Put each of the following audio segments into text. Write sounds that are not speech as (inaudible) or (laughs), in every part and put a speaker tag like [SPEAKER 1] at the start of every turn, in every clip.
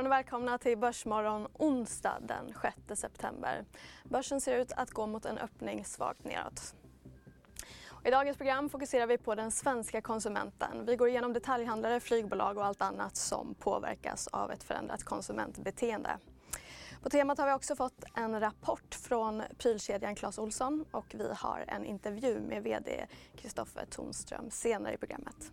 [SPEAKER 1] morgon och välkomna till Börsmorgon onsdag den 6 september. Börsen ser ut att gå mot en öppning svagt neråt. I dagens program fokuserar vi på den svenska konsumenten. Vi går igenom detaljhandlare, flygbolag och allt annat som påverkas av ett förändrat konsumentbeteende. På temat har vi också fått en rapport från prylkedjan Clas Ohlson och vi har en intervju med VD Kristoffer Tonström senare i programmet.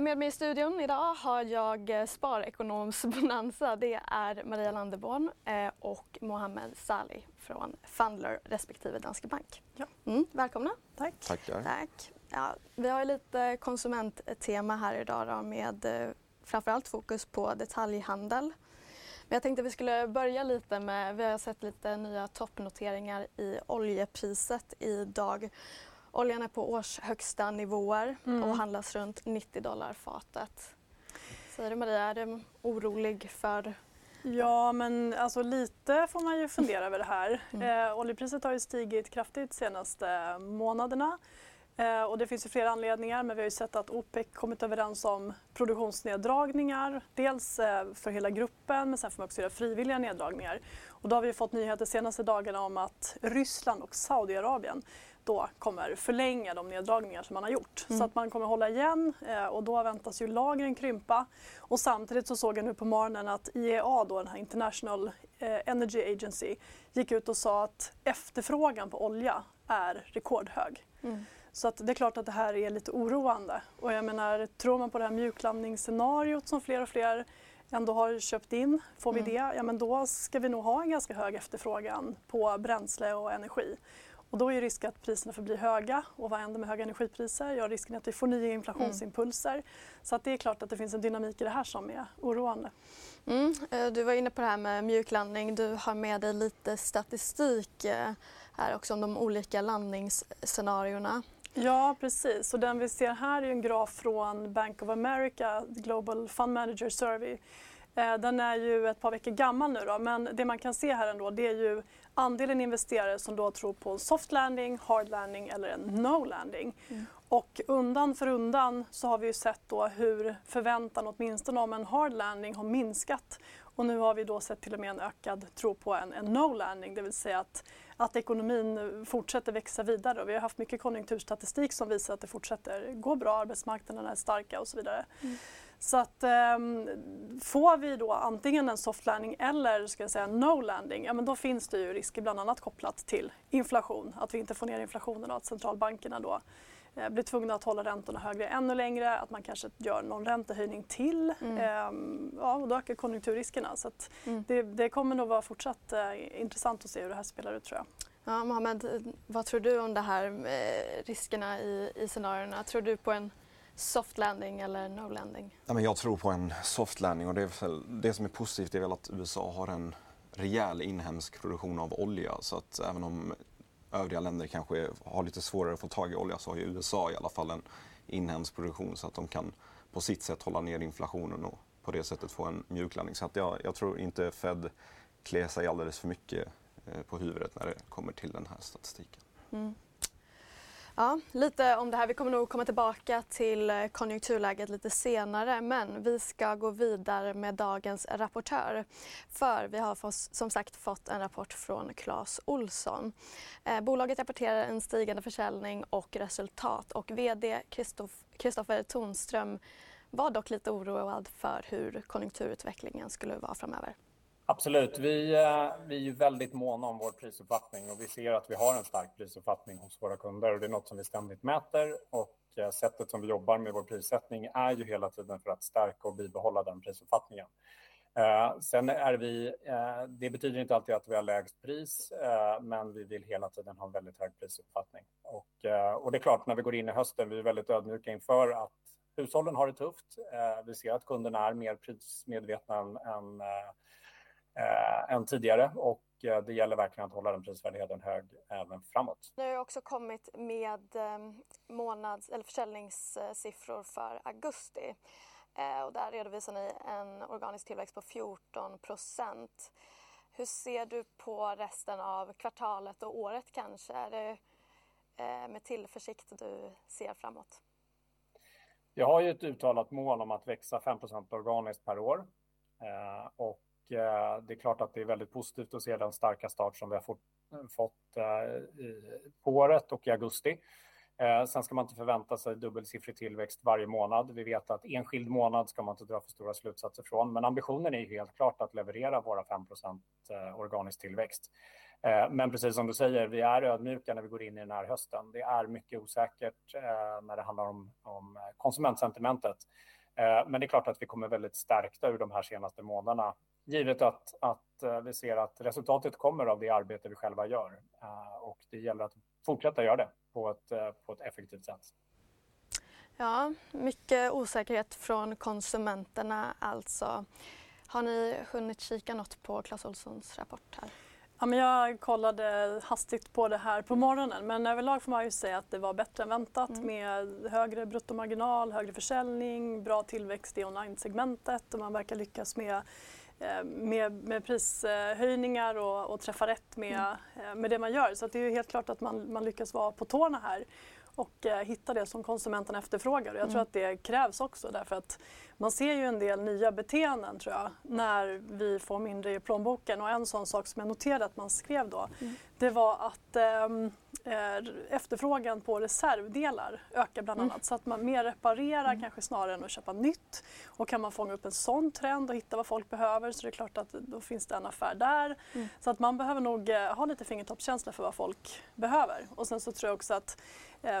[SPEAKER 1] Med mig i studion idag har jag Sparekonoms bonanza. Det är Maria Landeborn eh, och Mohammed Salih från Fundler respektive Danske Bank. Ja. Mm, välkomna.
[SPEAKER 2] Tack. Tackar.
[SPEAKER 1] Tack. Ja, vi har lite konsumenttema här idag då, med eh, framförallt fokus på detaljhandel. Men jag tänkte vi skulle börja lite med, vi har sett lite nya toppnoteringar i oljepriset idag. Oljan är på årshögsta nivåer mm. och handlas runt 90 dollar fatet. Säger du Maria, är du orolig för
[SPEAKER 2] Ja, men alltså lite får man ju fundera över det här. (laughs) Mm. Eh, oljepriset har ju stigit kraftigt de senaste månaderna. Eh, och det finns ju flera anledningar men vi har ju sett att OPEC kommit överens om produktionsneddragningar. Dels eh, för hela gruppen men sen får man också göra frivilliga neddragningar. Och då har vi fått nyheter de senaste dagarna om att Ryssland och Saudiarabien då kommer förlänga de neddragningar som man har gjort. Mm. Så att man kommer hålla igen eh, och då väntas ju lagren krympa. Och samtidigt så såg jag nu på morgonen att IEA, då, den här International eh, Energy Agency, gick ut och sa att efterfrågan på olja är rekordhög. Mm. Så att det är klart att det här är lite oroande. Och jag menar, tror man på det här mjuklandningsscenariot som fler och fler ändå har köpt in, får vi mm. det, ja men då ska vi nog ha en ganska hög efterfrågan på bränsle och energi. Och då är risken att priserna förblir höga. Och vad händer med höga energipriser? Ja, risken är att vi får nya inflationsimpulser. Mm. Så att det är klart att det finns en dynamik i det här som är oroande.
[SPEAKER 1] Mm. Eh, du var inne på det här med mjuklandning. Du har med dig lite statistik eh, här också om de olika landningsscenarierna.
[SPEAKER 2] Ja, precis. Och den vi ser här är en graf från Bank of America, Global Fund Manager Survey. Eh, den är ju ett par veckor gammal nu då, men det man kan se här ändå det är ju andelen investerare som då tror på en soft landing, hard landing eller en no landing. Mm. Och undan för undan så har vi ju sett då hur förväntan åtminstone om en hard landing har minskat. Och nu har vi då sett till och med en ökad tro på en, en no landing, det vill säga att, att ekonomin fortsätter växa vidare. Och vi har haft mycket konjunkturstatistik som visar att det fortsätter gå bra, arbetsmarknaderna är starka och så vidare. Mm. Så att um, får vi då antingen en soft landing eller ska jag säga no landing, ja men då finns det ju risker bland annat kopplat till inflation, att vi inte får ner inflationen och att centralbankerna då eh, blir tvungna att hålla räntorna högre ännu längre, att man kanske gör någon räntehöjning till. Mm. Um, ja, och då ökar konjunkturriskerna. Så mm. det, det, kommer nog vara fortsatt uh, intressant att se hur det här spelar ut tror jag.
[SPEAKER 1] Ja, Mohammed, vad tror du om det här med riskerna i, i scenarierna? Tror du på en soft landing eller no landing?
[SPEAKER 3] Ja, men jag tror på en soft landing och det, är det som är positivt är väl att USA har en rejäl inhemsk produktion av olja. Så att även om övriga länder kanske har lite svårare att få tag i olja så har ju USA i alla fall en inhemsk produktion så att de kan på sitt sätt hålla ner inflationen och på det sättet få en mjuklandning. Så att jag, jag tror inte Fed klär sig alldeles för mycket eh, på huvudet när det kommer till den här statistiken. Mm.
[SPEAKER 1] Ja, lite om det här. Vi kommer nog komma tillbaka till eh, konjunkturläget lite senare men vi ska gå vidare med dagens rapportör. För vi har som sagt fått en rapport från Clas Olsson. Eh, bolaget rapporterar en stigande försäljning och resultat och VD Kristoffer Tonström var dock lite oroad för hur konjunkturutvecklingen skulle vara framöver.
[SPEAKER 4] Absolut. Vi, eh, vi är ju väldigt måna om vår prisuppfattning och vi ser att vi har en stark prisuppfattning hos våra kunder och det är något som vi ständigt mäter och eh, sättet som vi jobbar med vår prissättning är ju hela tiden för att stärka och bibehålla den prisuppfattningen. Eh, sen är vi, eh, det betyder inte alltid att vi har lägst pris, men vi vill hela tiden ha en väldigt hög prisuppfattning. Och, och det är klart, när vi går in i hösten, vi är väldigt ödmjuka inför att hushållen har det tufft. Vi ser att kunderna är mer prismedvetna än, än, än tidigare och det gäller verkligen att hålla den prisvärdheten hög även framåt.
[SPEAKER 1] Ni har också kommit med månads eller försäljningssiffror för augusti. Och där redovisar ni en organisk tillväxt på 14 procent. Hur ser du på resten av kvartalet och året kanske? Är det med tillförsikt du ser framåt?
[SPEAKER 4] Jag har ju ett uttalat mål om att växa 5% organiskt per år. Och Eh, det är klart att det är väldigt positivt att se den starka start som vi har fått eh, eh, på året och i augusti. Sen ska man inte förvänta sig dubbelsiffrig tillväxt varje månad. Vi vet att enskild månad ska man inte dra för stora slutsatser från, men ambitionen är helt klart att leverera våra 5% organisk tillväxt. Men precis som du säger, vi är ödmjuka när vi går in i den här hösten. Det är mycket osäkert när det handlar om konsumentsentimentet. Men det är klart att vi kommer väldigt stärkta ur de här senaste månaderna, givet att vi ser att resultatet kommer av det arbete vi själva gör. Och det gäller att fortsätta göra det på ett effektivt sätt.
[SPEAKER 1] Ja, mycket osäkerhet från konsumenterna alltså. Har ni hunnit kika något på Clas Ohlsons rapport här?
[SPEAKER 2] Ja, men jag kollade hastigt på det här på morgonen, men överlag får man ju säga att det var bättre än väntat med högre bruttomarginal, högre försäljning, bra tillväxt i online-segmentet och man verkar lyckas med prishöjningar och träffa rätt med det man gör. Så det är helt klart att man lyckas vara på tårna här och hitta det som konsumenterna efterfrågar. Jag tror att det krävs också därför att man ser ju en del nya beteenden tror jag, när vi får mindre i plånboken. Och en sån sak som jag noterade att man skrev då, det var att efterfrågan på reservdelar ökar bland annat. Så att man mer reparerar kanske snarare än att köpa nytt. Och kan man fånga upp en sån trend och hitta vad folk behöver så det är klart att då finns det en affär där. Så att man behöver nog ha lite fingertoppskänsla för vad folk behöver. Och sen så tror jag också att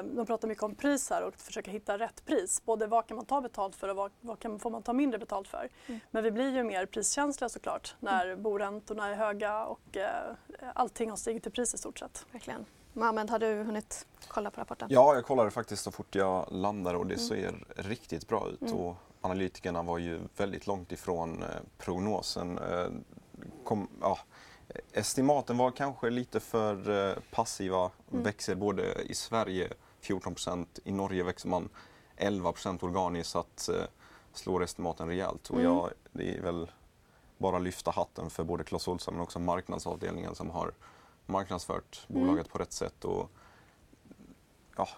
[SPEAKER 2] de pratar mycket om pris här och försöka hitta rätt pris. Både vad kan man ta betalt för och vad får man ta mindre betalt för. Men vi blir ju mer priskänsliga såklart när boräntorna är höga och allting har stigit i pris i stort sett.
[SPEAKER 1] Verkligen. Mohamed, har du hunnit kolla på rapporten?
[SPEAKER 3] Ja, jag kollade faktiskt så fort jag landade och det ser riktigt bra ut. Och analytikerna var ju väldigt långt ifrån prognosen. Kom, ja, estimaten var kanske lite för passiva. Växer både i Sverige 14% i Norge växer man 11 organiskt så att slår estimaten rejält. Och jag, det är väl bara lyfta hatten för både Clas Ohlson men också marknadsavdelningen som har marknadsfört bolaget på rätt sätt. Och, ja,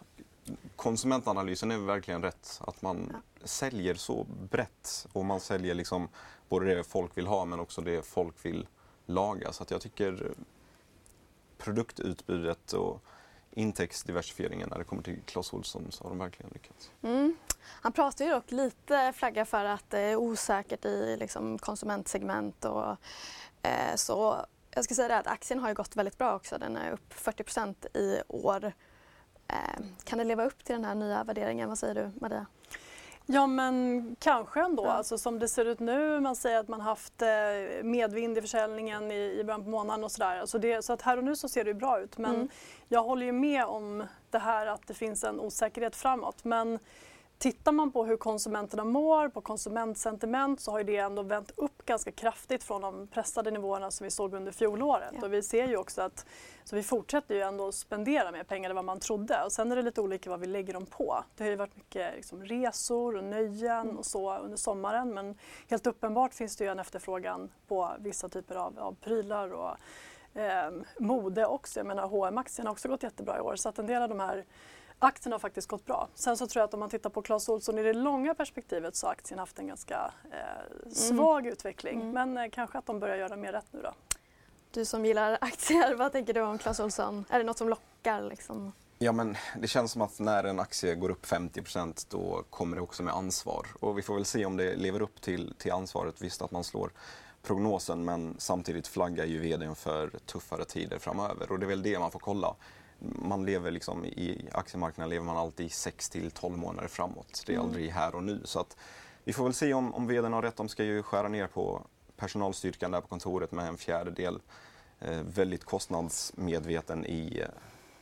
[SPEAKER 3] konsumentanalysen är verkligen rätt. Att man säljer så brett och man säljer liksom både det folk vill ha men också det folk vill laga. Så att jag tycker produktutbudet och intäktsdiversifieringen när det kommer till Clas Ohlson så har de verkligen lyckats.
[SPEAKER 1] Mm. Han pratar ju dock lite flagga för att det är osäkert i liksom konsumentsegment och eh, så. Jag ska säga det att aktien har ju gått väldigt bra också. Den är upp 40% i år. Eh, kan det leva upp till den här nya värderingen? Vad säger du Maria?
[SPEAKER 2] Ja men kanske ändå. Ja. Alltså, som det ser ut nu, man säger att man haft medvind i försäljningen i, i början på månaden och sådär. Alltså det, så att här och nu så ser det bra ut. Men mm. jag håller ju med om det här att det finns en osäkerhet framåt. Men Tittar man på hur konsumenterna mår, på konsumentsentiment så har det ändå vänt upp ganska kraftigt från de pressade nivåerna som vi såg under fjolåret. Ja. Och vi ser ju också att så vi fortsätter ju ändå spendera mer pengar än vad man trodde. Och sen är det lite olika vad vi lägger dem på. Det har ju varit mycket liksom, resor och nöjen mm. och så under sommaren men helt uppenbart finns det ju en efterfrågan på vissa typer av, av prylar och eh, mode också. Jag menar hm aktien har också gått jättebra i år så att en del av de här Aktien har faktiskt gått bra. Sen så tror jag att om man tittar på Clas Ohlson i det långa perspektivet så har aktien haft en ganska eh, svag mm. utveckling. Mm. Men eh, kanske att de börjar göra mer rätt nu då.
[SPEAKER 1] Du som gillar (laughs) aktier, vad tänker du om Clas Ohlson? Är det något som lockar? Liksom?
[SPEAKER 3] Ja, men det känns som att när en aktie går upp 50% då kommer det också med ansvar. Och vi får väl se om det lever upp till, till ansvaret. Visst att man slår prognosen men samtidigt flaggar ju vdn för tuffare tider framöver och det är väl det man får kolla man lever liksom, i aktiemarknaden lever man alltid 6 till 12 månader framåt. Det är mm. aldrig här och nu. Så att vi får väl se om, om vdn har rätt. De ska ju skära ner på personalstyrkan där på kontoret med en fjärdedel. Eh, väldigt kostnadsmedveten i,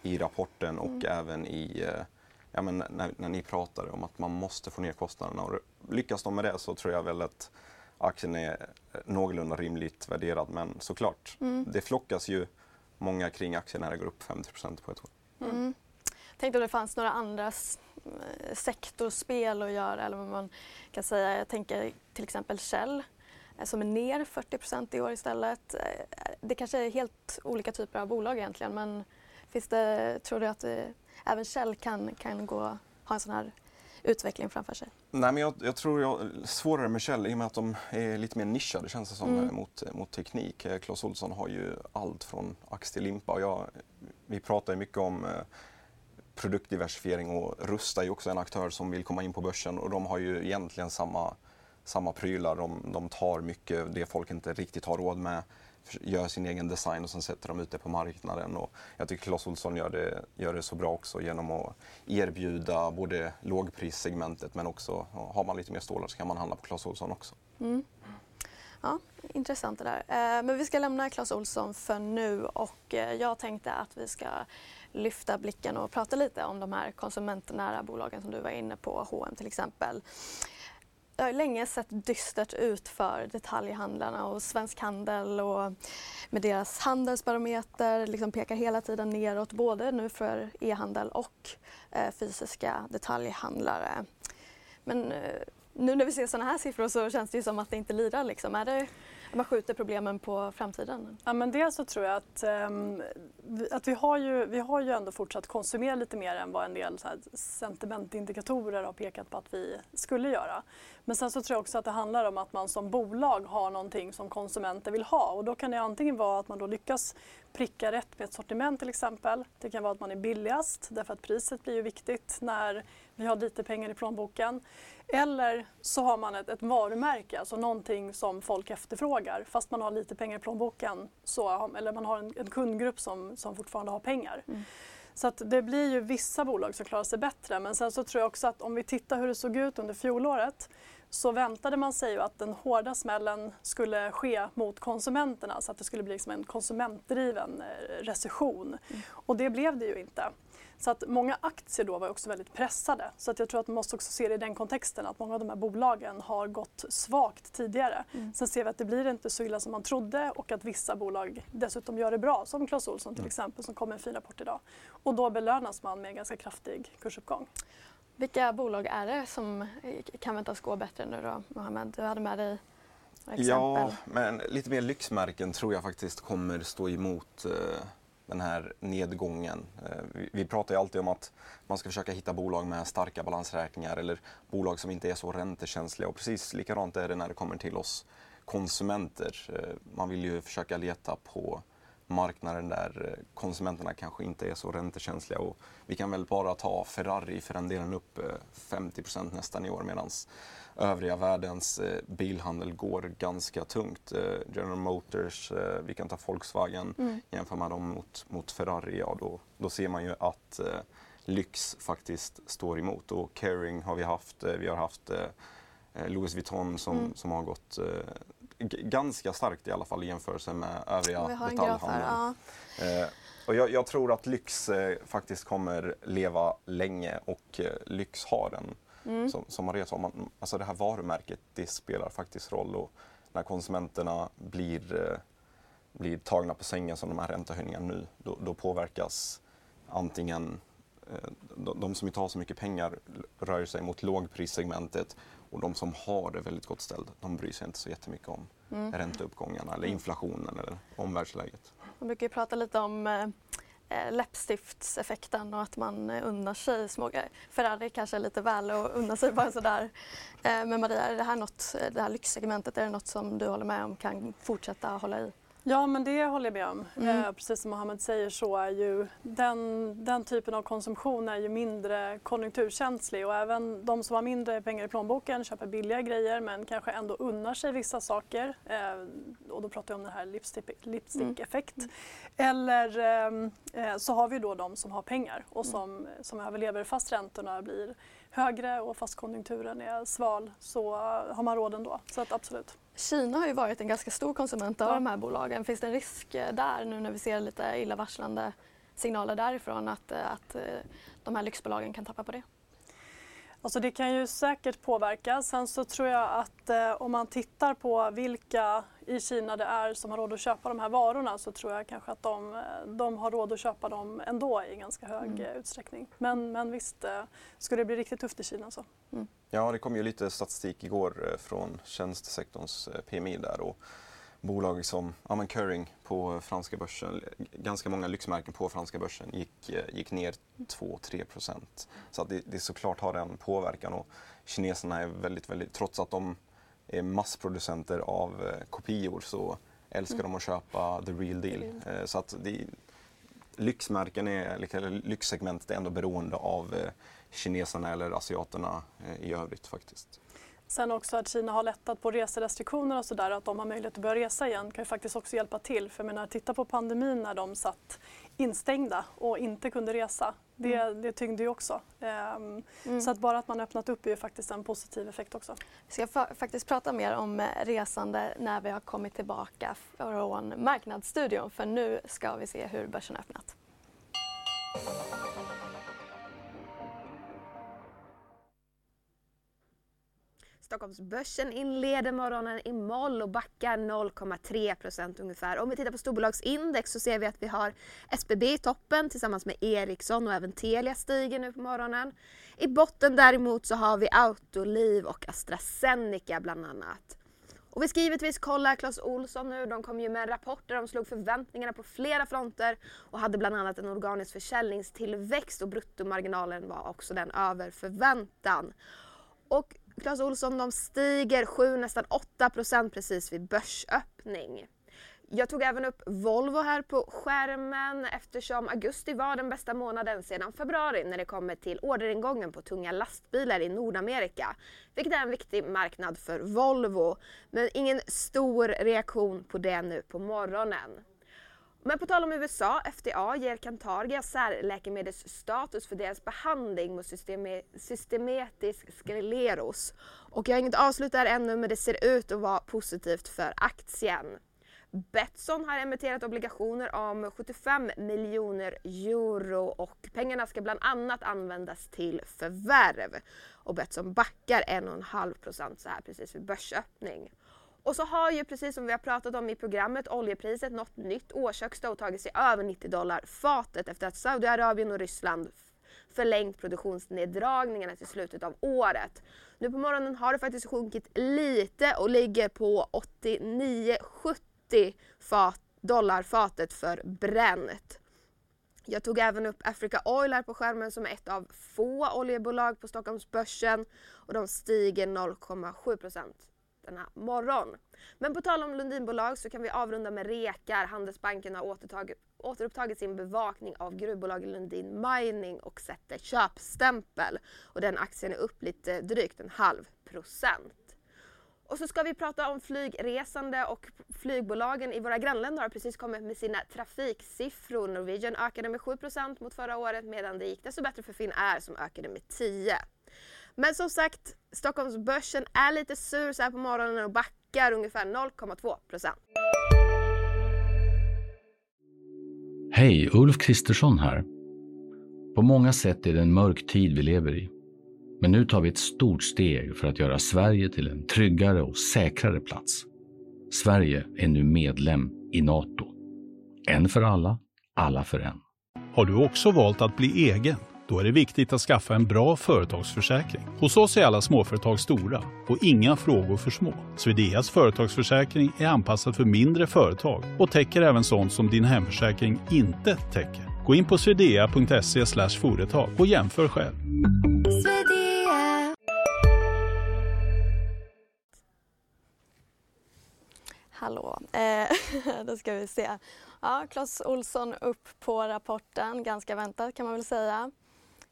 [SPEAKER 3] i rapporten och mm. även i, eh, ja, men när, när ni pratade om att man måste få ner kostnaderna och lyckas de med det så tror jag väl att aktien är någorlunda rimligt värderad. Men såklart, mm. det flockas ju många kring aktien det går upp 50% på ett år.
[SPEAKER 1] Mm. mm. Tänkte om det fanns några andra eh, sektorspel att göra eller vad man kan säga. Jag tänker till exempel Shell eh, som är ner 40% i år istället. Eh, det kanske är helt olika typer av bolag egentligen men finns det, tror du att även Shell kan, kan gå, ha en sån här utveckling framför sig?
[SPEAKER 3] Nej, men jag, jag tror jag, svårare med Kjell i och med att de är lite mer nischade känns det som mm. mot, mot teknik. Clas Ohlson har ju allt från ax till limpa. Jag, vi pratar ju mycket om eh, produktdiversifiering och Rusta är ju också en aktör som vill komma in på börsen och de har ju egentligen samma, samma prylar. De, de tar mycket det folk inte riktigt har råd med gör sin egen design och sen sätter de ut det på marknaden. Och jag tycker Clas Ohlson gör det, gör det så bra också genom att erbjuda både lågprissegmentet men också har man lite mer stålar så kan man handla på Clas Ohlson också. Mm.
[SPEAKER 1] Ja, intressant det där. Eh, men vi ska lämna Clas Ohlson för nu och eh, jag tänkte att vi ska lyfta blicken och prata lite om de här konsumentnära bolagen som du var inne på, H&M till exempel det har länge sett dystert ut för detaljhandlarna och Svensk Handel och med deras handelsbarometer liksom pekar hela tiden neråt både nu för e-handel och eh, fysiska detaljhandlare. Men eh, nu när vi ser sådana här siffror så känns det ju som att det inte lirar. Liksom. Är det man skjuter problemen på framtiden?
[SPEAKER 2] Ja, men dels så tror jag att, um, att vi, har ju, vi har ju ändå fortsatt konsumera lite mer än vad en del så här, sentimentindikatorer har pekat på att vi skulle göra. Men sen så tror jag också att det handlar om att man som bolag har någonting som konsumenter vill ha och då kan det antingen vara att man då lyckas pricka rätt med ett sortiment till exempel. Det kan vara att man är billigast därför att priset blir ju viktigt när vi har lite pengar i plånboken. Eller så har man ett, ett varumärke, alltså någonting som folk efterfrågar. Fast man har lite pengar i plånboken, så, eller man har en, en kundgrupp som, som fortfarande har pengar. Mm. Så det blir ju vissa bolag som klarar sig bättre. Men sen så tror jag också att om vi tittar hur det såg ut under fjolåret så väntade man sig ju att den hårda smällen skulle ske mot konsumenterna så att det skulle bli liksom en konsumentdriven eh, recession. Mm. Och det blev det ju inte. Så att många aktier då var också väldigt pressade. Så att jag tror att man måste också se det i den kontexten att många av de här bolagen har gått svagt tidigare. Mm. Sen ser vi att det blir inte så illa som man trodde och att vissa bolag dessutom gör det bra som Clas Ohlson till mm. exempel som kom med en fin rapport idag. Och då belönas man med en ganska kraftig kursuppgång.
[SPEAKER 1] Vilka bolag är det som kan väntas gå bättre nu då, Mohammed? Du hade med dig
[SPEAKER 3] exempel. Ja, men lite mer lyxmärken tror jag faktiskt kommer stå emot eh, den här nedgången. Eh, vi pratar ju alltid om att man ska försöka hitta bolag med starka balansräkningar eller bolag som inte är så räntekänsliga och precis likadant är det när det kommer till oss konsumenter. Eh, man vill ju försöka leta på marknaden där eh, konsumenterna kanske inte är så räntekänsliga. Och vi kan väl bara ta Ferrari för den delen upp 50 nästan i år medan övriga världens eh, bilhandel går ganska tungt. Eh, General Motors, eh, vi kan ta Volkswagen, mm. jämför man dem mot, mot Ferrari, ja då, då ser man ju att lyx faktiskt står emot. Och Caring har vi haft, vi har haft Louis Vuitton som, mm. som har gått ganska starkt i alla fall i jämförelse med övriga detaljhandeln. Eh, och jag, jag, tror att lyx eh, faktiskt kommer leva länge och eh, lyx har en Mm. Som, som Maria sa, man, alltså det här varumärket det spelar faktiskt roll och när konsumenterna blir, eh, blir tagna på sängen som de här räntehöjningarna nu, då, då påverkas antingen eh, de, de som inte har så mycket pengar rör sig mot lågprissegmentet och de som har det väldigt gott ställt, de bryr sig inte så jättemycket om mm. ränteuppgångarna eller inflationen eller omvärldsläget.
[SPEAKER 1] Man brukar ju prata lite om eh, läppstiftseffekten och att man eh, unnar sig små grejer. Ferrari kanske är lite väl att unna sig bara sådär. Eh, men Maria, är det här, något, eh, det här lyxsegmentet, är det något som du håller med om kan fortsätta hålla i?
[SPEAKER 2] Ja, men det håller jag med om. Mm. Eh, precis som Mohammed säger så är ju den, den typen av konsumtion är ju mindre konjunkturkänslig och även de som har mindre pengar i plånboken köper billiga grejer men kanske ändå unnar sig vissa saker. Eh, och då pratar jag om den här lipstick-effekt. Mm. Eller eh, eh, så har vi då de som har pengar och mm. som, som överlever fast räntorna blir högre och fast konjunkturen är sval så har man råd ändå. Så att absolut.
[SPEAKER 1] Kina har ju varit en ganska stor konsument av ja. de här bolagen. Finns det en risk eh, där nu när vi ser lite illavarslande signaler därifrån att, att de här lyxbolagen kan tappa på det?
[SPEAKER 2] Alltså det kan ju säkert påverka. Sen så tror jag att eh, om man tittar på vilka i Kina det är som har råd att köpa de här varorna så tror jag kanske att de, eh, de har råd att köpa dem ändå i ganska hög mm. Eh, utsträckning. Men, men visst, eh, skulle det bli riktigt tufft i Kina så. Mm.
[SPEAKER 3] Ja, det kom ju lite statistik igår från tjänstesektorns PMI där och bolag som ja, men Curring på franska börsen, ganska många lyxmärken på franska börsen gick, gick ner 2-3 procent. Så att det, det såklart har en påverkan och kineserna är väldigt, väldigt, trots att de är massproducenter av eh, kopior så älskar mm. de att köpa the real deal. Eh, så att det, lyxmärken är, eller lyxsegmentet är ändå beroende av eh, kineserna eller asiaterna i övrigt faktiskt.
[SPEAKER 2] Sen också att Kina har lättat på reserestriktioner och sådär, att de har möjlighet att börja resa igen kan ju faktiskt också hjälpa till. För jag menar, titta på pandemin när de satt instängda och inte kunde resa. Det, mm. det tyngde ju också. Um, mm. Så att bara att man öppnat upp är ju faktiskt en positiv effekt också.
[SPEAKER 1] Vi ska fa faktiskt prata mer om eh, resande när vi har kommit tillbaka från Marknadsstudion för nu ska vi se hur börsen har öppnat.
[SPEAKER 5] Stockholmsbörsen inleder morgonen i moll och backar 0,3 ungefär. Om vi tittar på storbolagsindex så ser vi att vi har SBB i toppen tillsammans med Ericsson och även Telia stiger nu på morgonen. I botten däremot så har vi Autoliv och AstraZeneca bland annat. Och vi ska givetvis kolla Clas Olsson nu. De kom ju med en rapport där de slog förväntningarna på flera fronter och hade bland annat en organisk försäljningstillväxt och bruttomarginalen var också den över förväntan. Och Clas Olsson de stiger 7, nästan 8% precis vid börsöppning. Jag tog även upp Volvo här på skärmen eftersom augusti var den bästa månaden sedan februari när det kommer till orderingången på tunga lastbilar i Nordamerika. Vilket är en viktig marknad för Volvo. Men ingen stor reaktion på det nu på morgonen. Men på tal om USA, FDA ger Cantargia särläkemedelsstatus för deras behandling mot systematisk skleros. Och jag har inget avslut där ännu men det ser ut att vara positivt för aktien. Betsson har emitterat obligationer om 75 miljoner euro och pengarna ska bland annat användas till förvärv. Och Betsson backar 1,5 så här precis vid börsöppning. Och så har ju precis som vi har pratat om i programmet oljepriset nått nytt årshögsta och tagit sig över 90 dollar fatet efter att Saudiarabien och Ryssland förlängt produktionsneddragningarna till slutet av året. Nu på morgonen har det faktiskt sjunkit lite och ligger på 89,70 dollar fatet för bränt. Jag tog även upp Africa Oil här på skärmen som är ett av få oljebolag på Stockholmsbörsen och de stiger 0,7 denna morgon. Men på tal om Lundinbolag så kan vi avrunda med rekar. Handelsbanken har återupptagit sin bevakning av gruvbolaget Lundin Mining och sätter köpstämpel. Och den aktien är upp lite drygt en halv procent. Och så ska vi prata om flygresande och flygbolagen i våra grannländer har precis kommit med sina trafiksiffror. Norwegian ökade med 7% mot förra året medan det gick desto bättre för Finnair som ökade med 10 men som sagt, Stockholmsbörsen är lite sur så här på morgonen och backar ungefär 0,2 procent.
[SPEAKER 6] Hej, Ulf Kristersson här. På många sätt är det en mörk tid vi lever i. Men nu tar vi ett stort steg för att göra Sverige till en tryggare och säkrare plats. Sverige är nu medlem i Nato. En för alla, alla för en.
[SPEAKER 7] Har du också valt att bli egen? Då är det viktigt att skaffa en bra företagsförsäkring. Hos oss är alla småföretag stora och inga frågor för små. Swedeas företagsförsäkring är anpassad för mindre företag och täcker även sånt som din hemförsäkring inte täcker. Gå in på swedea.se företag och jämför själv.
[SPEAKER 1] Hallå, eh, (laughs) då ska vi se. Ja, Claes Olsson upp på rapporten, ganska väntat kan man väl säga.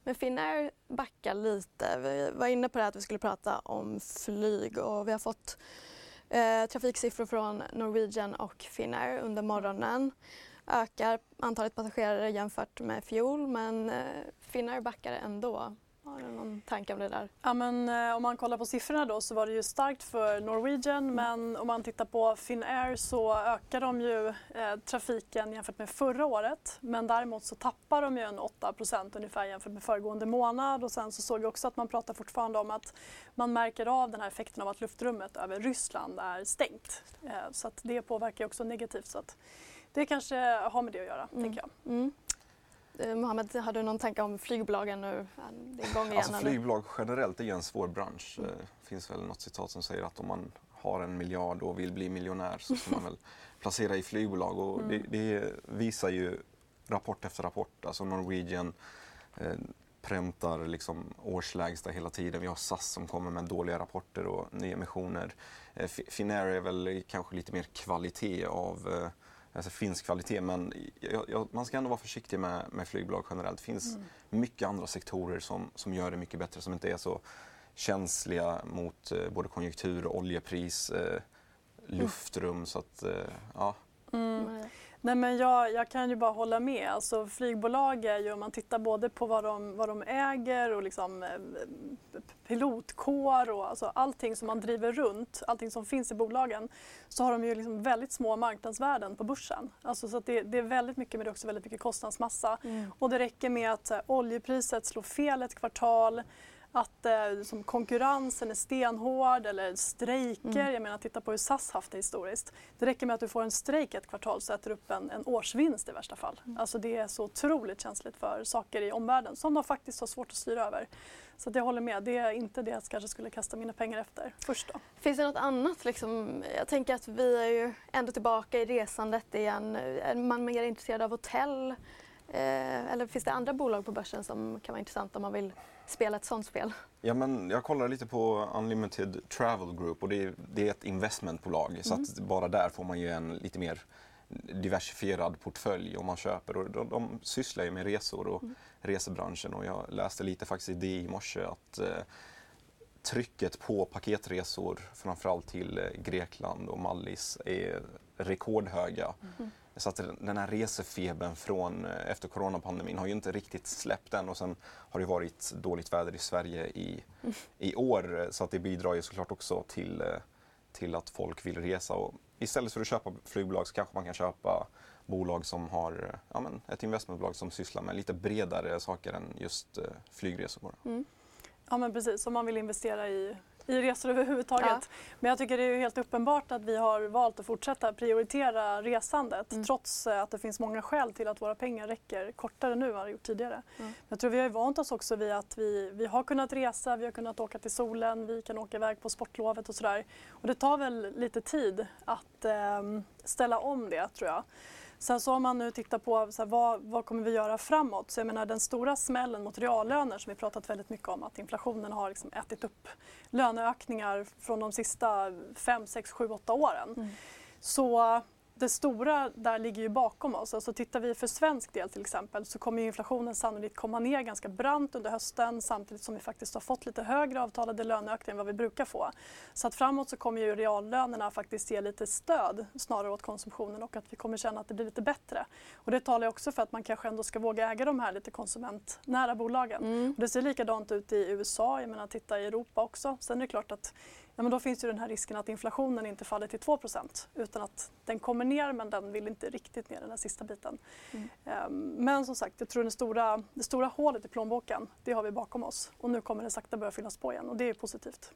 [SPEAKER 1] Men Finnair backar lite. Vi var inne på det att vi skulle prata om flyg och vi har fått eh, trafiksiffror från Norwegian och Finnair under morgonen. Ökar antalet passagerare jämfört med fjol men eh, Finnair backar ändå. Har du någon tanke om det där?
[SPEAKER 2] Ja, men, eh, om man kollar på siffrorna då så var det ju starkt för Norwegian
[SPEAKER 1] Mm.
[SPEAKER 2] men om man tittar på Finnair så ökar de ju eh, trafiken jämfört med förra året men däremot så tappar de ju en 8% ungefär jämfört med föregående månad och sen så såg jag också att man pratar fortfarande om att man märker av den här effekten av att luftrummet över Ryssland är stängt. Eh, så att det påverkar också negativt så att det kanske har med det att göra,
[SPEAKER 1] Mm.
[SPEAKER 2] tänker jag.
[SPEAKER 1] Mm. Eh, Mohammed, har du någon tanke om flygbolagen nu? Det är igång igen
[SPEAKER 3] Alltså flygbolag generellt är ju en svår bransch. Det finns väl något citat som säger att om man har en miljard och vill bli miljonär så ska man väl (laughs) placera i flygbolag och det, det visar ju rapport efter rapport. Alltså Norwegian eh, präntar liksom årslägsta hela tiden. Vi har SAS som kommer med dåliga rapporter och nyemissioner. Eh, Fi- Finnair är väl kanske lite mer kvalitet av eh, Alltså finsk kvalitet men jag, jag, man ska ändå vara försiktig med, med flygbolag generellt. Det finns mycket andra sektorer som, som gör det mycket bättre som inte är så känsliga mot eh, både konjunktur, oljepris, eh, luftrum. Så att, eh, ja.
[SPEAKER 1] Nej.
[SPEAKER 2] Nej, men jag, jag kan ju bara hålla med. Alltså, flygbolag är ju, om man tittar både på vad de, vad de äger och liksom, eh, pilotkår och alltså allting som man driver runt, allting som finns i bolagen, så har de ju liksom väldigt små marknadsvärden på börsen. Alltså, så det, det är väldigt mycket, men det är också väldigt mycket kostnadsmassa.
[SPEAKER 1] Mm.
[SPEAKER 2] Och det räcker med att här, oljepriset slår fel ett kvartal, att eh, som konkurrensen är stenhård eller strejker.
[SPEAKER 1] Mm.
[SPEAKER 2] Jag menar, titta på hur SAS haft det historiskt. Det räcker med att du får en strejk ett kvartal så äter du upp en, en årsvinst i värsta fall.
[SPEAKER 1] Mm.
[SPEAKER 2] Alltså det är så otroligt känsligt för saker i omvärlden som de faktiskt har svårt att styra över. Så jag håller med, det är inte det jag kanske skulle kasta mina pengar efter först då.
[SPEAKER 1] Finns det något annat? Liksom, jag tänker att vi är ju ändå tillbaka i resandet igen. Är man mer intresserad av hotell? Eh, eller finns det andra bolag på börsen som kan vara intressant om man vill spela ett sånt spel?
[SPEAKER 3] Ja, men jag kollar lite på Unlimited Travel Group och det är, det är ett investmentbolag så att bara där får man ju en lite mer diversifierad portfölj om man köper. Och de, de sysslar ju med resor och resebranschen och jag läste lite faktiskt i DI i morse att eh, trycket på paketresor framförallt till eh, Grekland och Mallis är rekordhöga. Så att den här resefebern från eh, efter coronapandemin har ju inte riktigt släppt än och sen har det varit dåligt väder i Sverige i, i år så att det bidrar ju såklart också till, eh, till att folk vill resa. Och istället för att köpa flygbolag så kanske man kan köpa bolag som har eh, ja, men ett investmentbolag som sysslar med lite bredare saker än just flygresor. Mm.
[SPEAKER 2] Ja men precis, om man vill investera i, i resor överhuvudtaget.
[SPEAKER 1] Ja.
[SPEAKER 2] Men jag tycker det är helt uppenbart att vi har valt att fortsätta prioritera resandet
[SPEAKER 1] Mm.
[SPEAKER 2] trots eh, att det finns många skäl till att våra pengar räcker kortare nu än vad det gjort tidigare.
[SPEAKER 1] Mm.
[SPEAKER 2] Jag tror vi har vant oss också vid att vi, vi har kunnat resa, vi har kunnat åka till solen, vi kan åka iväg på sportlovet och sådär. Och det tar väl lite tid att ehm, ställa om det tror jag. Sen så om man nu tittar på så här, vad, vad kommer vi göra framåt? Så jag menar den stora smällen mot reallöner som vi pratat väldigt mycket om att inflationen har liksom ätit upp löneökningar från de sista 5, 6, 7, 8 åren.
[SPEAKER 1] Mm.
[SPEAKER 2] Så det stora där ligger ju bakom oss. Alltså tittar vi för svensk del till exempel så kommer inflationen sannolikt komma ner ganska brant under hösten samtidigt som vi faktiskt har fått lite högre avtalade löneökningar än vad vi brukar få. Så att framåt så kommer ju reallönerna faktiskt ge lite stöd snarare åt konsumtionen och att vi kommer känna att det blir lite bättre. Och det talar också för att man kanske ändå ska våga äga de här lite konsumentnära bolagen.
[SPEAKER 1] Mm.
[SPEAKER 2] Och det ser likadant ut i USA, jag menar titta i Europa också. Sen är det klart att ja, men då finns ju den här risken att inflationen inte faller till 2% utan att den kommer ner men den vill inte riktigt ner den här sista biten.
[SPEAKER 1] Mm.
[SPEAKER 2] Ehm, Men som sagt, jag tror det stora, det stora hålet i plånboken, det har vi bakom oss och nu kommer det sakta börja fyllas på igen och det är positivt.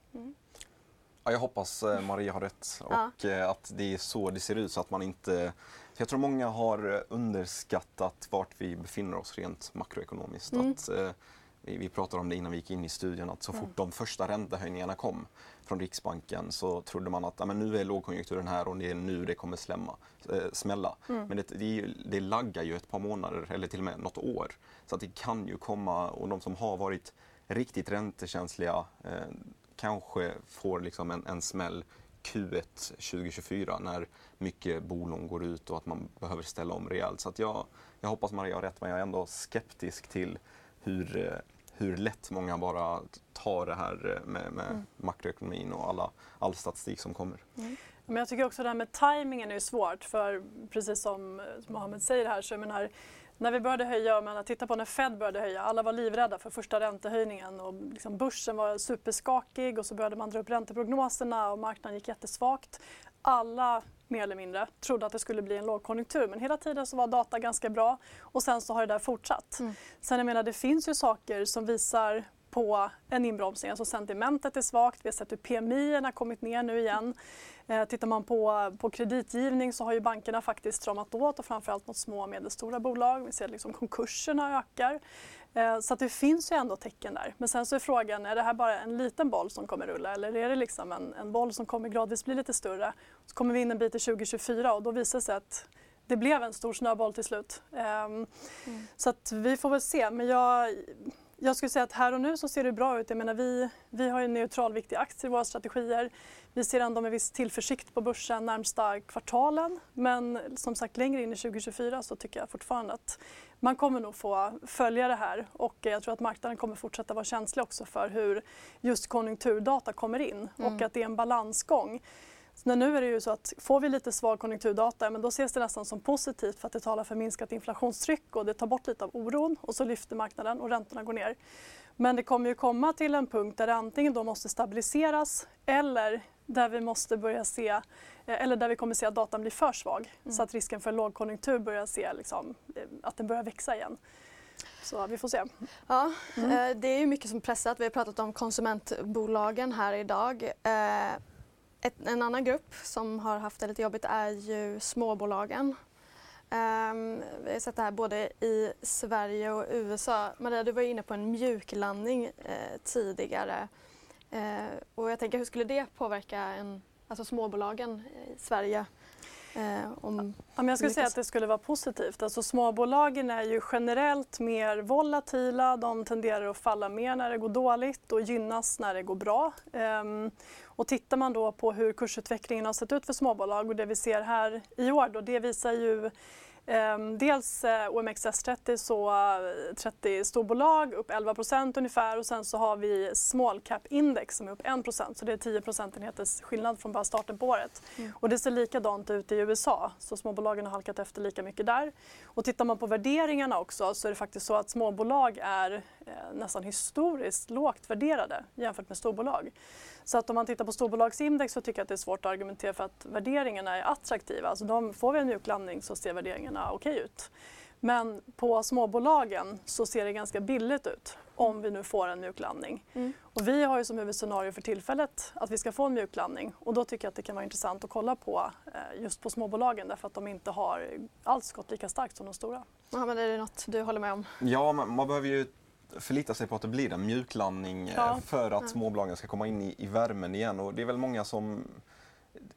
[SPEAKER 3] Ja, jag hoppas eh, Maria har rätt
[SPEAKER 1] Ja.
[SPEAKER 3] och eh, att det är så det ser ut så att man inte... Jag tror många har eh, underskattat vart vi befinner oss rent makroekonomiskt.
[SPEAKER 1] Mm.
[SPEAKER 3] Att, vi, vi pratade om det innan vi gick in i studion att så fort de första räntehöjningarna kom från Riksbanken så trodde man att men nu är lågkonjunkturen här och det är nu det kommer slämma, eh, smälla. Men det, det, det laggar ju ett par månader eller till och med något år. Så att det kan ju komma och de som har varit riktigt räntekänsliga eh, kanske får liksom en, en smäll Q1 2024 när mycket bolån går ut och att man behöver ställa om rejält. Så jag, jag hoppas Maria har rätt men jag är ändå skeptisk till hur, eh, hur lätt många bara tar det här eh, med, med makroekonomin och alla, all statistik som kommer.
[SPEAKER 2] Men jag tycker också det här med tajmingen är svårt för precis som eh, Mohammed säger här så jag menar när vi började höja, om man tittar på när Fed började höja, alla var livrädda för första räntehöjningen och liksom börsen var superskakig och så började man dra upp ränteprognoserna och marknaden gick jättesvagt. Alla mer eller mindre trodde att det skulle bli en lågkonjunktur men hela tiden så var data ganska bra och sen så har det där fortsatt. Mm. Sen jag menar det finns ju saker som visar på en inbromsning. Alltså sentimentet är svagt, vi har sett hur PMI har kommit ner nu igen. Eh, tittar man på, på kreditgivning så har ju bankerna faktiskt stramat åt och framförallt mot små och medelstora bolag. Vi ser liksom konkurserna ökar. Eh, så att det finns ju ändå tecken där. Men sen så är frågan, är det här bara en liten boll som kommer rulla eller är det liksom en, en boll som kommer gradvis bli lite större? Så kommer vi in en bit i 2024 och då visar det sig att det blev en stor snöboll till slut. Um, mm. Så att vi får väl se. Men jag, jag skulle säga att här och nu så ser det bra ut. Jag menar, vi, vi har ju neutralviktiga aktier i våra strategier. Vi ser ändå med viss tillförsikt på börsen närmsta kvartalen. Men som sagt längre in i 2024 så tycker jag fortfarande att man kommer nog få följa det här och jag tror att marknaden kommer fortsätta vara känslig också för hur just konjunkturdata kommer in mm. och att det är en balansgång. Så nu är det ju så att får vi lite svag konjunkturdata men då ses det nästan som positivt för att det talar för minskat inflationstryck och det tar bort lite av oron och så lyfter marknaden och räntorna går ner. Men det kommer ju komma till en punkt där det antingen då måste stabiliseras eller där vi måste börja se eller där vi kommer se att datan blir för svag mm. så att risken för lågkonjunktur börjar se liksom, eh, att den börjar växa igen. Så vi får se.
[SPEAKER 1] Ja, mm. Eh, det är mycket som pressat. Vi har pratat om konsumentbolagen här idag. Ett, en annan grupp som har haft det lite jobbigt är ju småbolagen. Um, vi har sett det här både i Sverige och USA. Maria, du var inne på en mjuklandning eh, tidigare. Eh, och jag tänker, hur skulle det påverka en, alltså småbolagen i Sverige?
[SPEAKER 2] Eh, om ja, jag skulle säga att det skulle vara positivt. Alltså, småbolagen är ju generellt mer volatila. De tenderar att falla mer när det går dåligt och gynnas när det går bra. Um, och tittar man då på hur kursutvecklingen har sett ut för småbolag och det vi ser här i år då, det visar ju dels uh, eh, OMXS30 så uh, 30 storbolag upp 11% ungefär och sen så har vi small cap index som är upp 1 så det är 10 procentenheters skillnad från bara starten på året. Mm. Och det ser likadant ut i USA så småbolagen har halkat efter lika mycket där. Och tittar man på värderingarna också så är det faktiskt så att småbolag är uh, nästan historiskt lågt värderade jämfört med storbolag. Så att om man tittar på storbolagsindex så tycker jag att det är svårt att argumentera för att värderingarna är attraktiva. Alltså de, får vi en mjuklandning så ser värderingarna okej okay ut. Men på småbolagen så ser det ganska billigt ut om vi nu får en mjuklandning. Mm. Och vi har ju som huvudscenario för tillfället att vi ska få en mjuklandning och då tycker jag att det kan vara intressant att kolla på eh, just på småbolagen därför att de inte har alls gått lika starkt som de stora.
[SPEAKER 1] Ja, men är det något du håller med om?
[SPEAKER 3] Ja, man, man behöver ju förlita sig på att det blir en mjuklandning eh, ja. för att småbolagen ska komma in i, i värmen igen. Och det är väl många som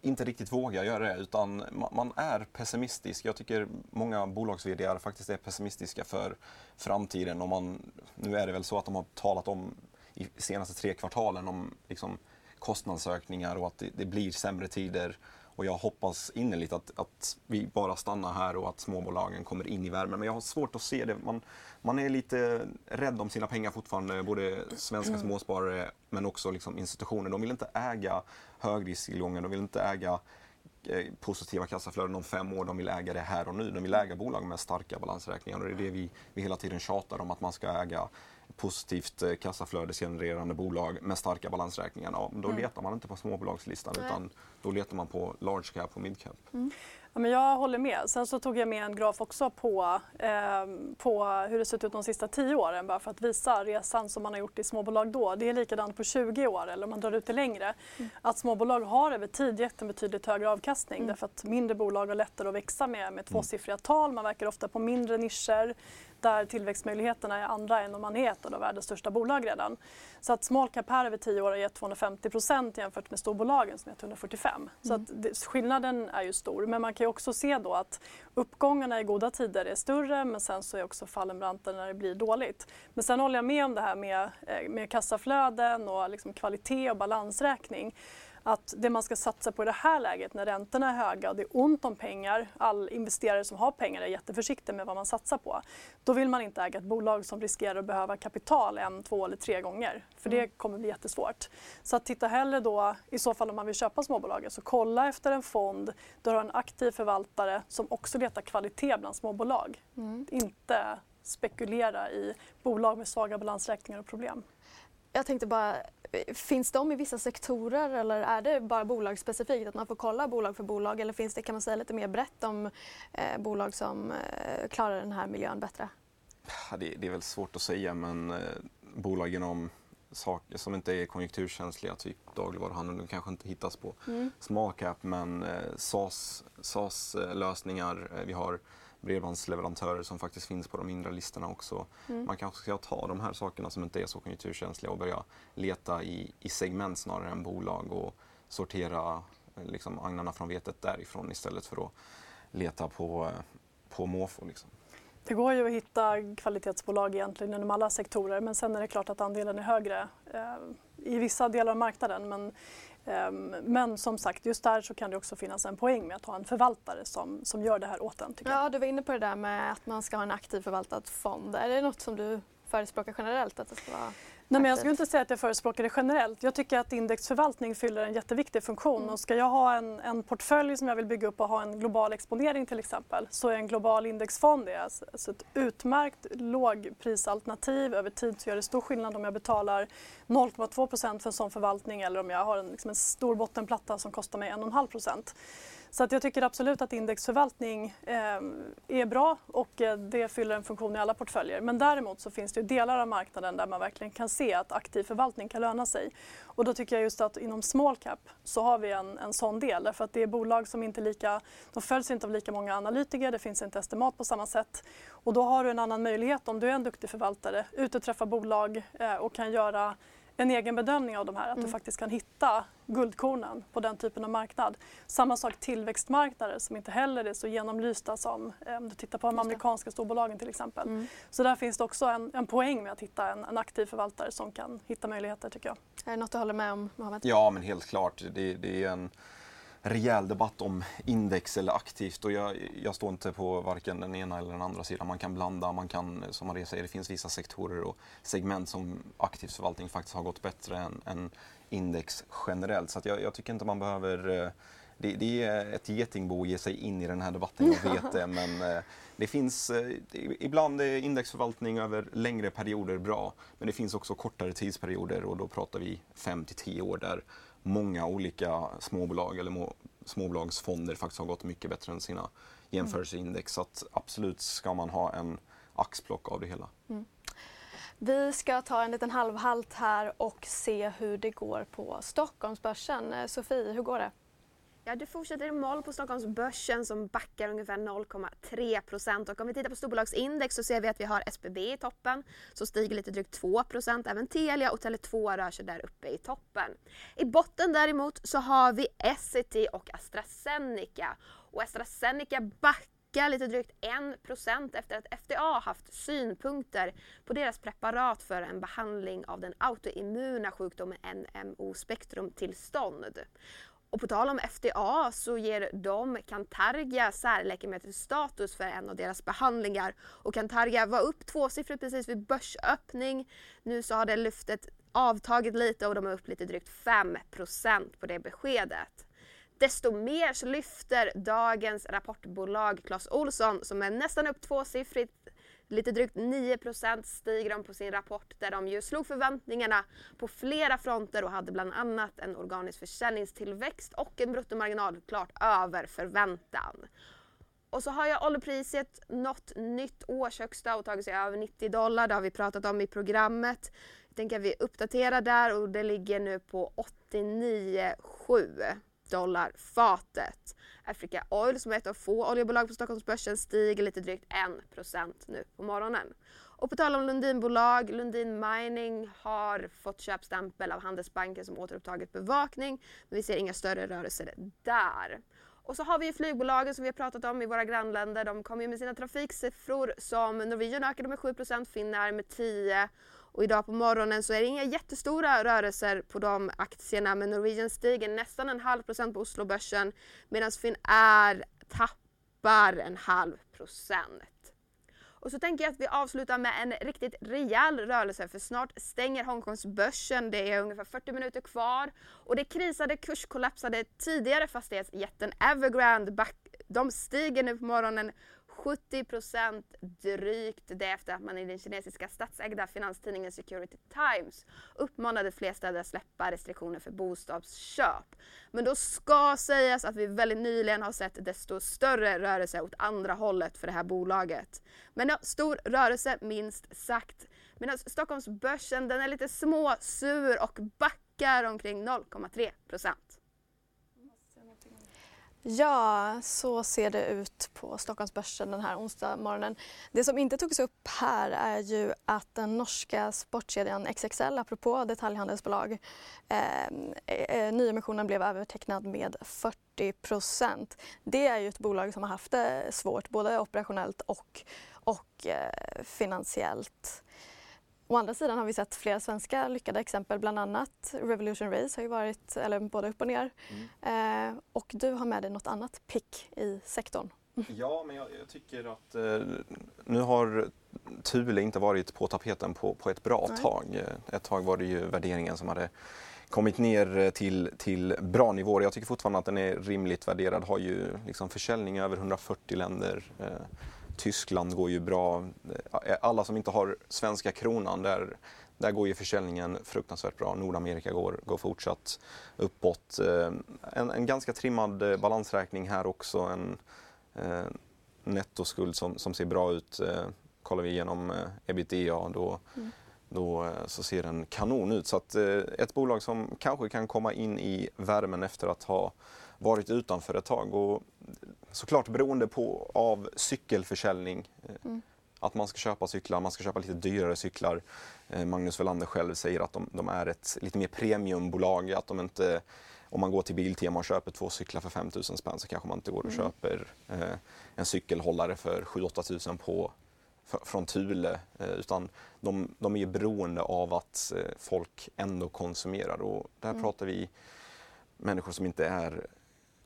[SPEAKER 3] inte riktigt vågar göra det utan man är pessimistisk. Jag tycker många bolags faktiskt är pessimistiska för framtiden. Och man, nu är det väl så att de har talat om i senaste tre kvartalen om liksom, kostnadsökningar och att det, det blir sämre tider. Och jag hoppas innerligt att, att vi bara stannar här och att småbolagen kommer in i värmen. Men jag har svårt att se det. Man, man är lite rädd om sina pengar fortfarande, både svenska mm. småsparare men också liksom institutioner. De vill inte äga högrisktillgångar, de vill inte äga eh, positiva kassaflöden om fem år. De vill äga det här och nu. De vill äga bolag med starka balansräkningar och det är det vi, vi hela tiden tjatar om att man ska äga positivt eh, kassaflödesgenererande bolag med starka balansräkningar. Ja, då mm. letar man inte på småbolagslistan Nej. utan då letar man på large cap och mid cap. Mm.
[SPEAKER 2] Ja, men jag håller med. Sen så tog jag med en graf också på, eh, på hur det sett ut de sista tio åren bara för att visa resan som man har gjort i småbolag då. Det är likadant på 20 år eller om man drar ut det längre. Mm. Att småbolag har över tid gett en betydligt högre avkastning mm. därför att mindre bolag har lättare att växa med, med tvåsiffriga tal. Man verkar ofta på mindre nischer där tillväxtmöjligheterna är andra än om man är ett av världens största bolag redan. Så att small cap här över 10 år har gett 250 procent jämfört med storbolagen som gett 145. Mm. Så att det, skillnaden är ju stor. Men man kan också se då att uppgångarna i goda tider är större men sen så är också fallen branta när det blir dåligt. Men sen håller jag med om det här med, eh, med kassaflöden och liksom kvalitet och balansräkning att det man ska satsa på i det här läget när räntorna är höga och det är ont om pengar, all investerare som har pengar är jätteförsiktig med vad man satsar på. Då vill man inte äga ett bolag som riskerar att behöva kapital en, två eller tre gånger. För det mm. kommer bli jättesvårt. Så att titta hellre då, i så fall om man vill köpa småbolaget, så kolla efter en fond där du har en aktiv förvaltare som också letar kvalitet bland småbolag. Mm. Inte spekulera i bolag med svaga balansräkningar och problem.
[SPEAKER 1] Jag tänkte bara, finns de i vissa sektorer eller är det bara bolagsspecifikt att man får kolla bolag för bolag eller finns det kan man säga lite mer brett om eh, bolag som eh, klarar den här miljön bättre?
[SPEAKER 3] Det, det, är väl svårt att säga men eh, bolag inom saker som inte är konjunkturkänsliga, typ dagligvaruhandeln, de kanske inte hittas på mm. small cap men eh, SAS-lösningar, eh, vi har bredbandsleverantörer som faktiskt finns på de mindre listorna också. Mm. Man kanske ska ta de här sakerna som inte är så konjunkturkänsliga och börja leta i, i segment snarare än bolag och sortera liksom, agnarna från vetet därifrån istället för att leta på, på måfå. Liksom.
[SPEAKER 2] Det går ju att hitta kvalitetsbolag egentligen inom alla sektorer men sen är det klart att andelen är högre eh, i vissa delar av marknaden. Men Ehm, men som sagt, just där så kan det också finnas en poäng med att ha en förvaltare som, som gör det här åt en.
[SPEAKER 1] Ja, du var inne på det där med att man ska ha en aktiv förvaltad fond. Är det något som du förespråkar generellt? Att det ska vara
[SPEAKER 2] Nej, men jag skulle inte säga att jag förespråkar det generellt. Jag tycker att indexförvaltning fyller en jätteviktig funktion. Mm. Och ska jag ha en, en portfölj som jag vill bygga upp och ha en global exponering till exempel så är en global indexfond det. Alltså, alltså ett utmärkt lågprisalternativ. Över tid så gör det stor skillnad om jag betalar 0,2% för en sån förvaltning eller om jag har en, liksom en stor bottenplatta som kostar mig 1,5 så att jag tycker absolut att indexförvaltning eh, är bra och eh, det fyller en funktion i alla portföljer. Men däremot så finns det delar av marknaden där man verkligen kan se att aktiv förvaltning kan löna sig. Och då tycker jag just att inom small cap så har vi en, en sån del därför att det är bolag som inte lika, de följs inte av lika många analytiker, det finns inte estimat på samma sätt. Och då har du en annan möjlighet om du är en duktig förvaltare, ut och träffa bolag eh, och kan göra en egen bedömning av de här, att mm. du faktiskt kan hitta guldkornen på den typen av marknad. Samma sak tillväxtmarknader som inte heller är så genomlysta som eh, om du tittar på de amerikanska storbolagen till exempel. Mm. Så där finns det också en, en poäng med att hitta en, en, aktiv förvaltare som kan hitta möjligheter tycker jag.
[SPEAKER 1] Är det något du håller med om Mohammed?
[SPEAKER 3] Ja men helt klart. Det, det är en rejäl debatt om index eller aktivt och jag, jag, står inte på varken den ena eller den andra sidan. Man kan blanda, man kan, som Maria säger, det finns vissa sektorer och segment som aktiv förvaltning faktiskt har gått bättre än, än index generellt. Så jag, jag, tycker inte man behöver eh, det, det, är ett getingbo att ge sig in i den här debatten, jag vet det. (laughs) Men eh, det finns, eh, ibland är indexförvaltning över längre perioder bra. Men det finns också kortare tidsperioder och då pratar vi 5 till 10 år där många olika småbolag eller småbolagsfonder faktiskt har gått mycket bättre än sina jämförelseindex. Så att absolut ska man ha en axplock av det hela. Mm.
[SPEAKER 1] Vi ska ta en liten halvhalt här och se hur det går på Stockholmsbörsen. Eh, Sofie, hur går det?
[SPEAKER 5] Ja, det fortsätter i moll på Stockholmsbörsen som backar ungefär 0,3 procent. Och om vi tittar på storbolagsindex så ser vi att vi har SBB i toppen som stiger lite drygt 2 procent. Även Telia och Tele2 rör sig där uppe i toppen. I botten däremot så har vi Essity och AstraZeneca. Och AstraZeneca backar lite drygt 1 procent efter att FDA haft synpunkter på deras preparat för en behandling av den autoimmuna sjukdomen NMO spektrumtillstånd. Och på tal om FDA så ger de Cantargia särläkemedelsstatus för en av deras behandlingar. Och Cantargia var upp tvåsiffrigt precis vid börsöppning. Nu så har det lyftet avtagit lite och de är upp lite drygt 5 på det beskedet. Desto mer så lyfter dagens rapportbolag Clas Olsson som är nästan upp tvåsiffrigt Lite drygt 9% stiger de på sin rapport där de ju slog förväntningarna på flera fronter och hade bland annat en organisk försäljningstillväxt och en bruttomarginal klart över förväntan. Och så har jag oljepriset nått nytt årshögsta och tagit sig över 90 dollar. Det har vi pratat om i programmet. Jag tänker att vi uppdaterar där och det ligger nu på 89,7 dollar fatet. Africa Oil som är ett av få oljebolag på Stockholmsbörsen stiger lite drygt 1% nu på morgonen. Och på tal om Lundinbolag, Lundin Mining har fått köpstämpel av Handelsbanken som återupptagit bevakning. Men vi ser inga större rörelser där. Och så har vi ju flygbolagen som vi har pratat om i våra grannländer. De kommer med sina trafiksiffror som Norwegian ökade med 7% Finnair med 10 och idag på morgonen så är det inga jättestora rörelser på de aktierna men Norwegian stiger nästan en halv procent på Oslobörsen medan Finnair tappar en halv procent. Och så tänker jag att vi avslutar med en riktigt rejäl rörelse för snart stänger Hongkongsbörsen. Det är ungefär 40 minuter kvar och det krisade kurskollapsade tidigare fastighetsjätten Evergrande. Back, de stiger nu på morgonen 70 procent drygt det efter att man i den kinesiska statsägda finanstidningen Security Times uppmanade fler städer att släppa restriktioner för bostadsköp. Men då ska sägas att vi väldigt nyligen har sett desto större rörelse åt andra hållet för det här bolaget. Men ja, stor rörelse minst sagt. Medan Stockholmsbörsen den är lite småsur och backar omkring 0,3 procent.
[SPEAKER 1] Ja, så ser det ut på Stockholmsbörsen den här onsdag morgonen. Det som inte togs upp här är ju att den norska sportkedjan XXL, apropå detaljhandelsbolag, eh, nyemissionen blev övertecknad med 40 procent. Det är ju ett bolag som har haft det svårt både operationellt och, och eh, finansiellt. Å andra sidan har vi sett flera svenska lyckade exempel, bland annat Revolution Race har ju varit eller både upp och ner. Mm. Eh, och du har med dig något annat pick i sektorn. (laughs)
[SPEAKER 3] Ja, men jag, jag tycker att eh, nu har Thule inte varit på tapeten på, på ett bra Nej. tag. Eh, ett tag var det ju värderingen som hade kommit ner eh, till, till bra nivåer. Jag tycker fortfarande att den är rimligt värderad. Har ju liksom försäljning i över 140 länder. Eh, Tyskland går ju bra. Eh, alla som inte har svenska kronan, där, där går ju försäljningen fruktansvärt bra. Nordamerika går, går fortsatt uppåt. Eh, en, en ganska trimmad eh, balansräkning här också. En eh, nettoskuld som, som ser bra ut. kollar vi igenom ebitda då, mm. då så ser den kanon ut. Så att, ett bolag som kanske kan komma in i värmen efter att ha varit utanför ett tag. Och såklart beroende på av cykelförsäljning. Eh, mm. Att man ska köpa cyklar, man ska köpa lite dyrare cyklar. Eh, Magnus Welander själv säger att de, de, är ett lite mer premiumbolag. Att de inte, om man går till Biltema och köper två cyklar för 5 000 spänn så kanske man inte går och mm. köper eh, en cykelhållare för 7-8 000 på, för, från Thule. Eh, utan de, de är beroende av att eh, folk ändå konsumerar. Och där mm. pratar vi människor som inte är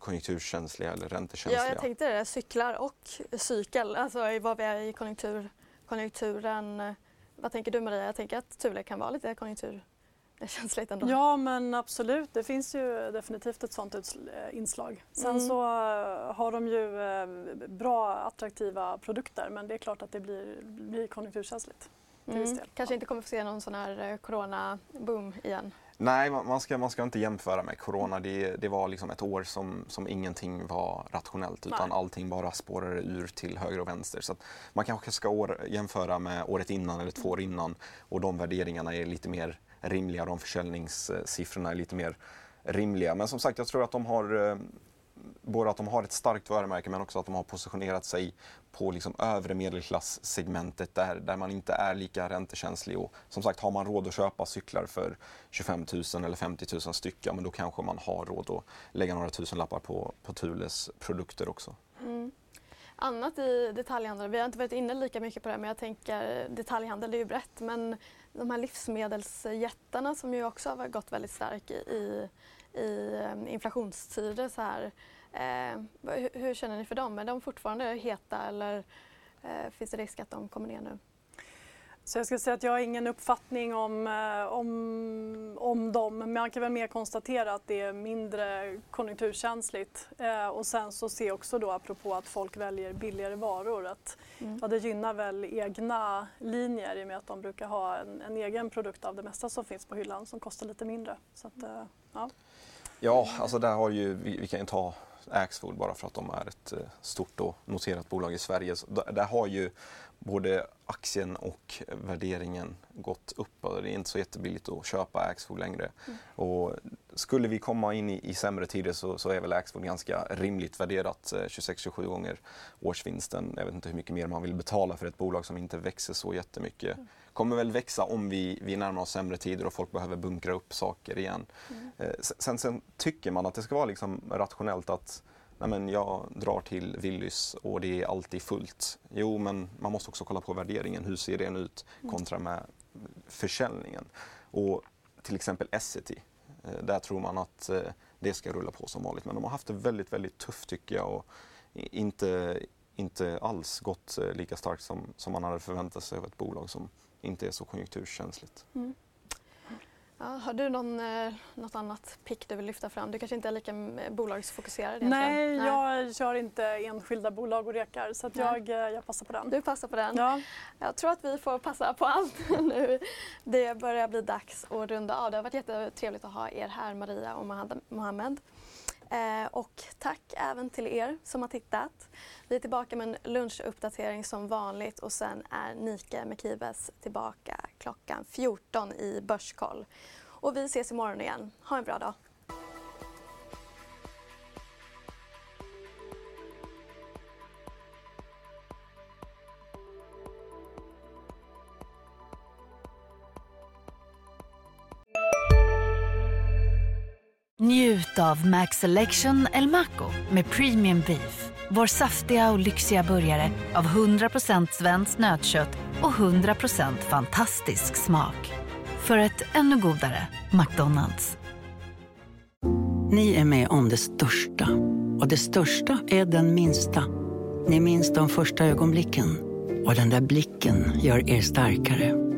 [SPEAKER 3] konjunkturkänsliga eller räntekänsliga?
[SPEAKER 1] Ja, jag tänkte det. Cyklar och cykel, alltså vad vi är i konjunktur, konjunkturen. Vad tänker du Maria? Jag tänker att Thule kan vara lite konjunkturkänsligt ändå.
[SPEAKER 2] Ja men absolut, det finns ju definitivt ett sådant inslag. Sen mm. så eh, har de ju eh, bra attraktiva produkter men det är klart att det blir, blir konjunkturkänsligt.
[SPEAKER 1] Mm. Kanske inte kommer få se någon sån här eh, corona-boom igen.
[SPEAKER 3] Nej, man ska, man ska inte jämföra med corona. Det, det var liksom ett år som, som ingenting var rationellt utan Nej. allting bara spårade ur till höger och vänster. Så man kanske ska år, jämföra med året innan eller två år innan och de värderingarna är lite mer rimliga. De försäljningssiffrorna är lite mer rimliga. Men som sagt, jag tror att de har eh, både att de har ett starkt varumärke men också att de har positionerat sig på liksom övre medelklasssegmentet där, där man inte är lika räntekänslig. Och som sagt, har man råd att köpa cyklar för 25 000 eller 50 000 stycken, men då kanske man har råd att lägga några tusen lappar på, på Thules produkter också. Mm.
[SPEAKER 1] Annat i detaljhandeln, vi har inte varit inne lika mycket på det men jag tänker detaljhandel är ju brett men de här livsmedelsjättarna som ju också har gått väldigt starkt i, i eh, inflationstider så här hur, hur, känner ni för dem? Är de fortfarande heta eller eh, finns det risk att de kommer ner nu?
[SPEAKER 2] Så jag ska säga att jag har ingen uppfattning om, eh, om, om dem, men man kan väl mer konstatera att det är mindre konjunkturkänsligt. Eh, och sen så ser jag också då apropå att folk väljer billigare varor att mm. ja, det gynnar väl egna linjer i och med att de brukar ha en, en, egen produkt av det mesta som finns på hyllan som kostar lite mindre. Så att, eh, ja.
[SPEAKER 3] ja, alltså där har ju, vi, vi kan ju ta Axfood bara för att de är ett eh, stort och noterat bolag i Sverige. Så där har ju både aktien och värderingen gått upp. Det är inte så jättebilligt att köpa Axfood längre. Mm. Och skulle vi komma in i, i sämre tider så, så, är väl Axfood ganska rimligt värderat. 26-27 eh, gånger årsvinsten. Jag vet inte hur mycket mer man vill betala för ett bolag som inte växer så jättemycket. Mm. Kommer väl växa om vi, vi närmar oss sämre tider och folk behöver bunkra upp saker igen. Mm. Eh, sen, sen, tycker man att det ska vara liksom rationellt att nej men jag drar till Willys och det är alltid fullt. Jo, men man måste också kolla på värderingen. Hur ser den ut mm. kontra med försäljningen. Och till exempel Essity, eh, där tror man att eh, det ska rulla på som vanligt. Men de har haft det väldigt, väldigt tufft tycker jag och inte, inte alls gått lika starkt som, som man hade förväntat sig av ett bolag som inte är så konjunkturkänsligt. Mm.
[SPEAKER 1] Ja, har du någon, eh, något annat pick du vill lyfta fram? Du kanske inte är lika bolagsfokuserad
[SPEAKER 2] Nej, Nej, jag kör inte enskilda bolag och rekar så att jag, eh, jag passar på den.
[SPEAKER 1] Du passar på den? Ja. Jag tror att vi får passa på allt (laughs) nu. Det börjar bli dags att runda av. Det har varit jättetrevligt att ha er här, Maria och Mohammed. Eh, och tack även till er som har tittat. Vi är tillbaka med en lunchuppdatering som vanligt och sen är Nike Mekibes tillbaka klockan 14 i Börskoll. Och vi ses imorgon igen. Ha en bra dag.
[SPEAKER 8] Njut av Max Selection El Maco med Premium Beef. Vår saftiga och lyxiga burgare av 100% svenskt nötkött och 100% fantastisk smak. För ett ännu godare McDonalds.
[SPEAKER 9] Ni är med om det största. Och det största är den minsta. Ni minns de första ögonblicken. Och den där blicken gör er starkare.